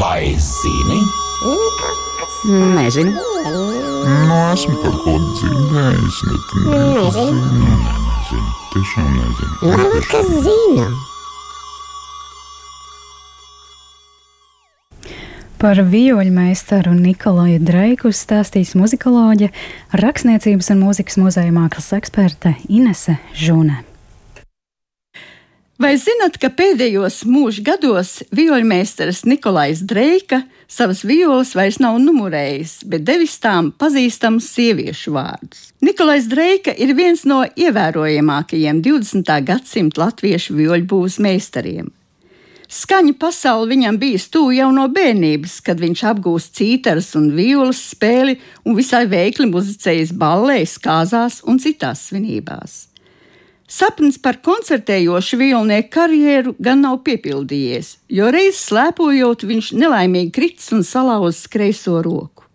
Vai zini? Nezinu. Nu, esmu par ko dzirdējis, bet nezinu. nezinu. Tiešām nezinu. Varbūt kas zina. Par vioļmeistaru Nikolaju Dreiku stāstīs muzikoloģe, rakstniecības un mūzikas muzeja mākslas eksperte Inese Žūne. Vai zinat, ka pēdējos mūža gados vioļmeistars Nikolais Dreika savas violas vairs nav numurējis, bet devis tām pazīstamus sieviešu vārdus? Nikolais Dreika ir viens no ievērojamākajiem 20. gadsimta latviešu vioļbūves meistariem. Skaņa pasaule viņam bija stūja jau no bērnības, kad viņš apgūst cītaras un violas spēli un visai veikli muzicējas ballēs, kāzās un citās svinībās. Sapnis par koncertējošu violnieku karjeru gan nav piepildījies, jo reiz slēpojot, viņš nelaimīgi kritis un salauzis kreiso roku.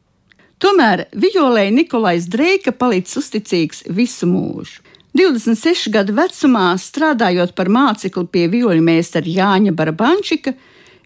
Tomēr violēji Nikolais Dreika palicis uzticīgs visu mūžu. 26 gadu vecumā, strādājot par mācekli pie viļņu meistara Jāņa Barabančika,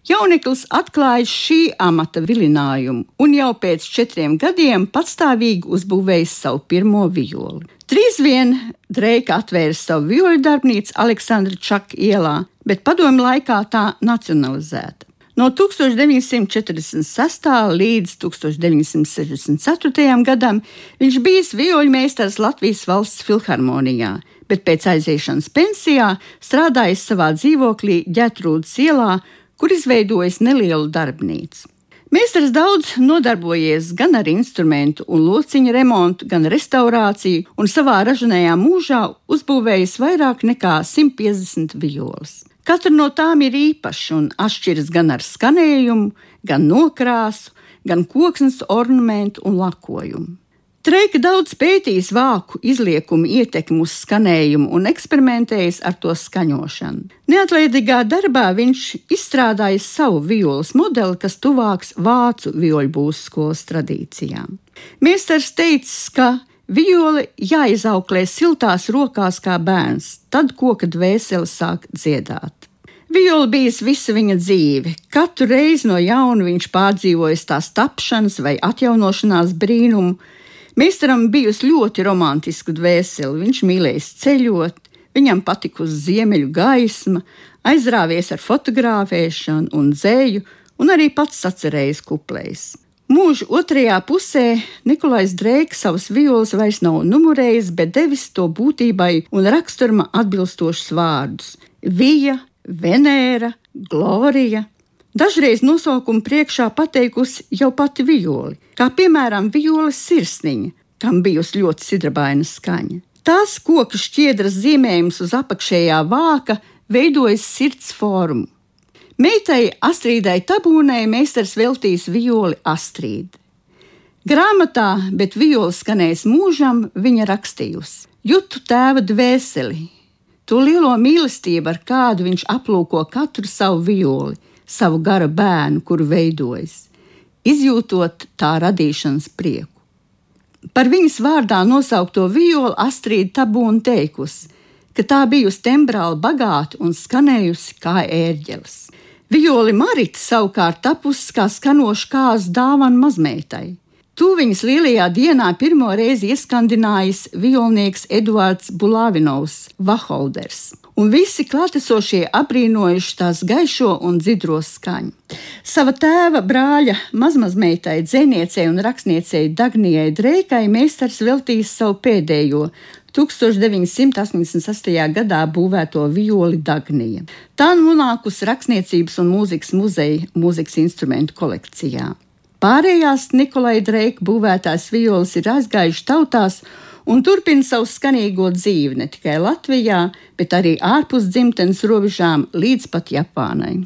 jauneklis atklājis šī amata vilinājumu un jau pēc četriem gadiem patstāvīgi uzbūvējis savu pirmo violi. Drīz vien Dreika atvēra savu viļņu darbnīcu Aleksandra Čaka ielā, bet padomu laikā tā nacionalizēta. No 1946. līdz 1964. gadam viņš bija viļņu meistars Latvijas valsts filharmonijā, bet pēc aiziešanas pensijā strādājis savā dzīvoklī Ģetrūdas ielā, kur izveidojis nelielu darbnīcu. Meistars daudz nodarbojies gan ar instrumentu un lociņu remontu, gan restaurāciju, un savā ražanajā mūžā uzbūvējis vairāk nekā 150 violas. Katra no tām ir īpaša un atšķiras gan ar skanējumu, gan nokrāsu, gan koksnes ornamentu un lakojumu. Treika daudz pētījis vāku izliekumu ietekmi uz skanējumu un eksperimentējis ar to skaņošanu. Neatlaidīgā darbā viņš izstrādājis savu violas modeli, kas tuvāks vācu vioļbūs skolas tradīcijām. Mēsters teica, ka violi jāizauklē siltās rokās kā bērns, tad koka dvēsele sāk dziedāt. Viola bijis visa viņa dzīve. Katru reizi no jauna viņš pārdzīvojis tās tapšanas vai atjaunošanās brīnumu, Meistaram bijusi ļoti romantiska dvēsele. Viņš mīlējis ceļot, viņam patikusi ziemeļu gaisma, aizrāvies ar fotografēšanu un dzēju, un arī pats sacerējis kuplējs. Mūža otrajā pusē Nikolais Dreiks savus violas vairs nav numurējis, bet devis to būtībai un raksturma atbilstošus vārdus - Vija, Venēra, Glorija, Dažreiz nosaukumu priekšā pateikusi jau pati violi, kā piemēram violas sirsniņa, kam bijusi ļoti sidrabaina skaņa. Tās koka šķiedras zīmējums uz apakšējā vāka veidojas sirds formu. Meitai Astrīdai Tabūnai meistars veltīs violi Astrīdu. Grāmatā, bet viola skanēs mūžam, viņa rakstījusi: Jūtu tēva dvēseli, to lielo mīlestību, ar kādu viņš aplūko katru savu violi savu gara bērnu, kuru veidojas, izjūtot tā radīšanas prieku. Par viņas vārdā nosaukto violu Astrīda Tabūna teikusi, ka tā bijusi tembrāli bagāta un skanējusi kā ērģelis. Violi Marita savukārt tapusi kā skanoša kāzu dāvana mazmeitai. To viņas lielajā dienā pirmo reizi ieskandinājis violnieks Eduards Bulāvinovs, Vaholders un visi klātesošie apbrīnojuši tās gaišo un dzidro skaņu. Sava tēva brāļa mazmazmeitai, dzēniecei un rakstniecei Dagnijai Dreikai meistars veltījis savu pēdējo 1988. gadā būvēto violi Dagnija. Tā nonākusi Rakstniecības un mūzikas muzeja mūzikas instrumentu kolekcijā. Pārējās Nikolai Dreika būvētās violas ir aizgājušas tautās un turpina savu skanīgo dzīvi ne tikai Latvijā, bet arī ārpus dzimtenes robežām līdz pat Japānai.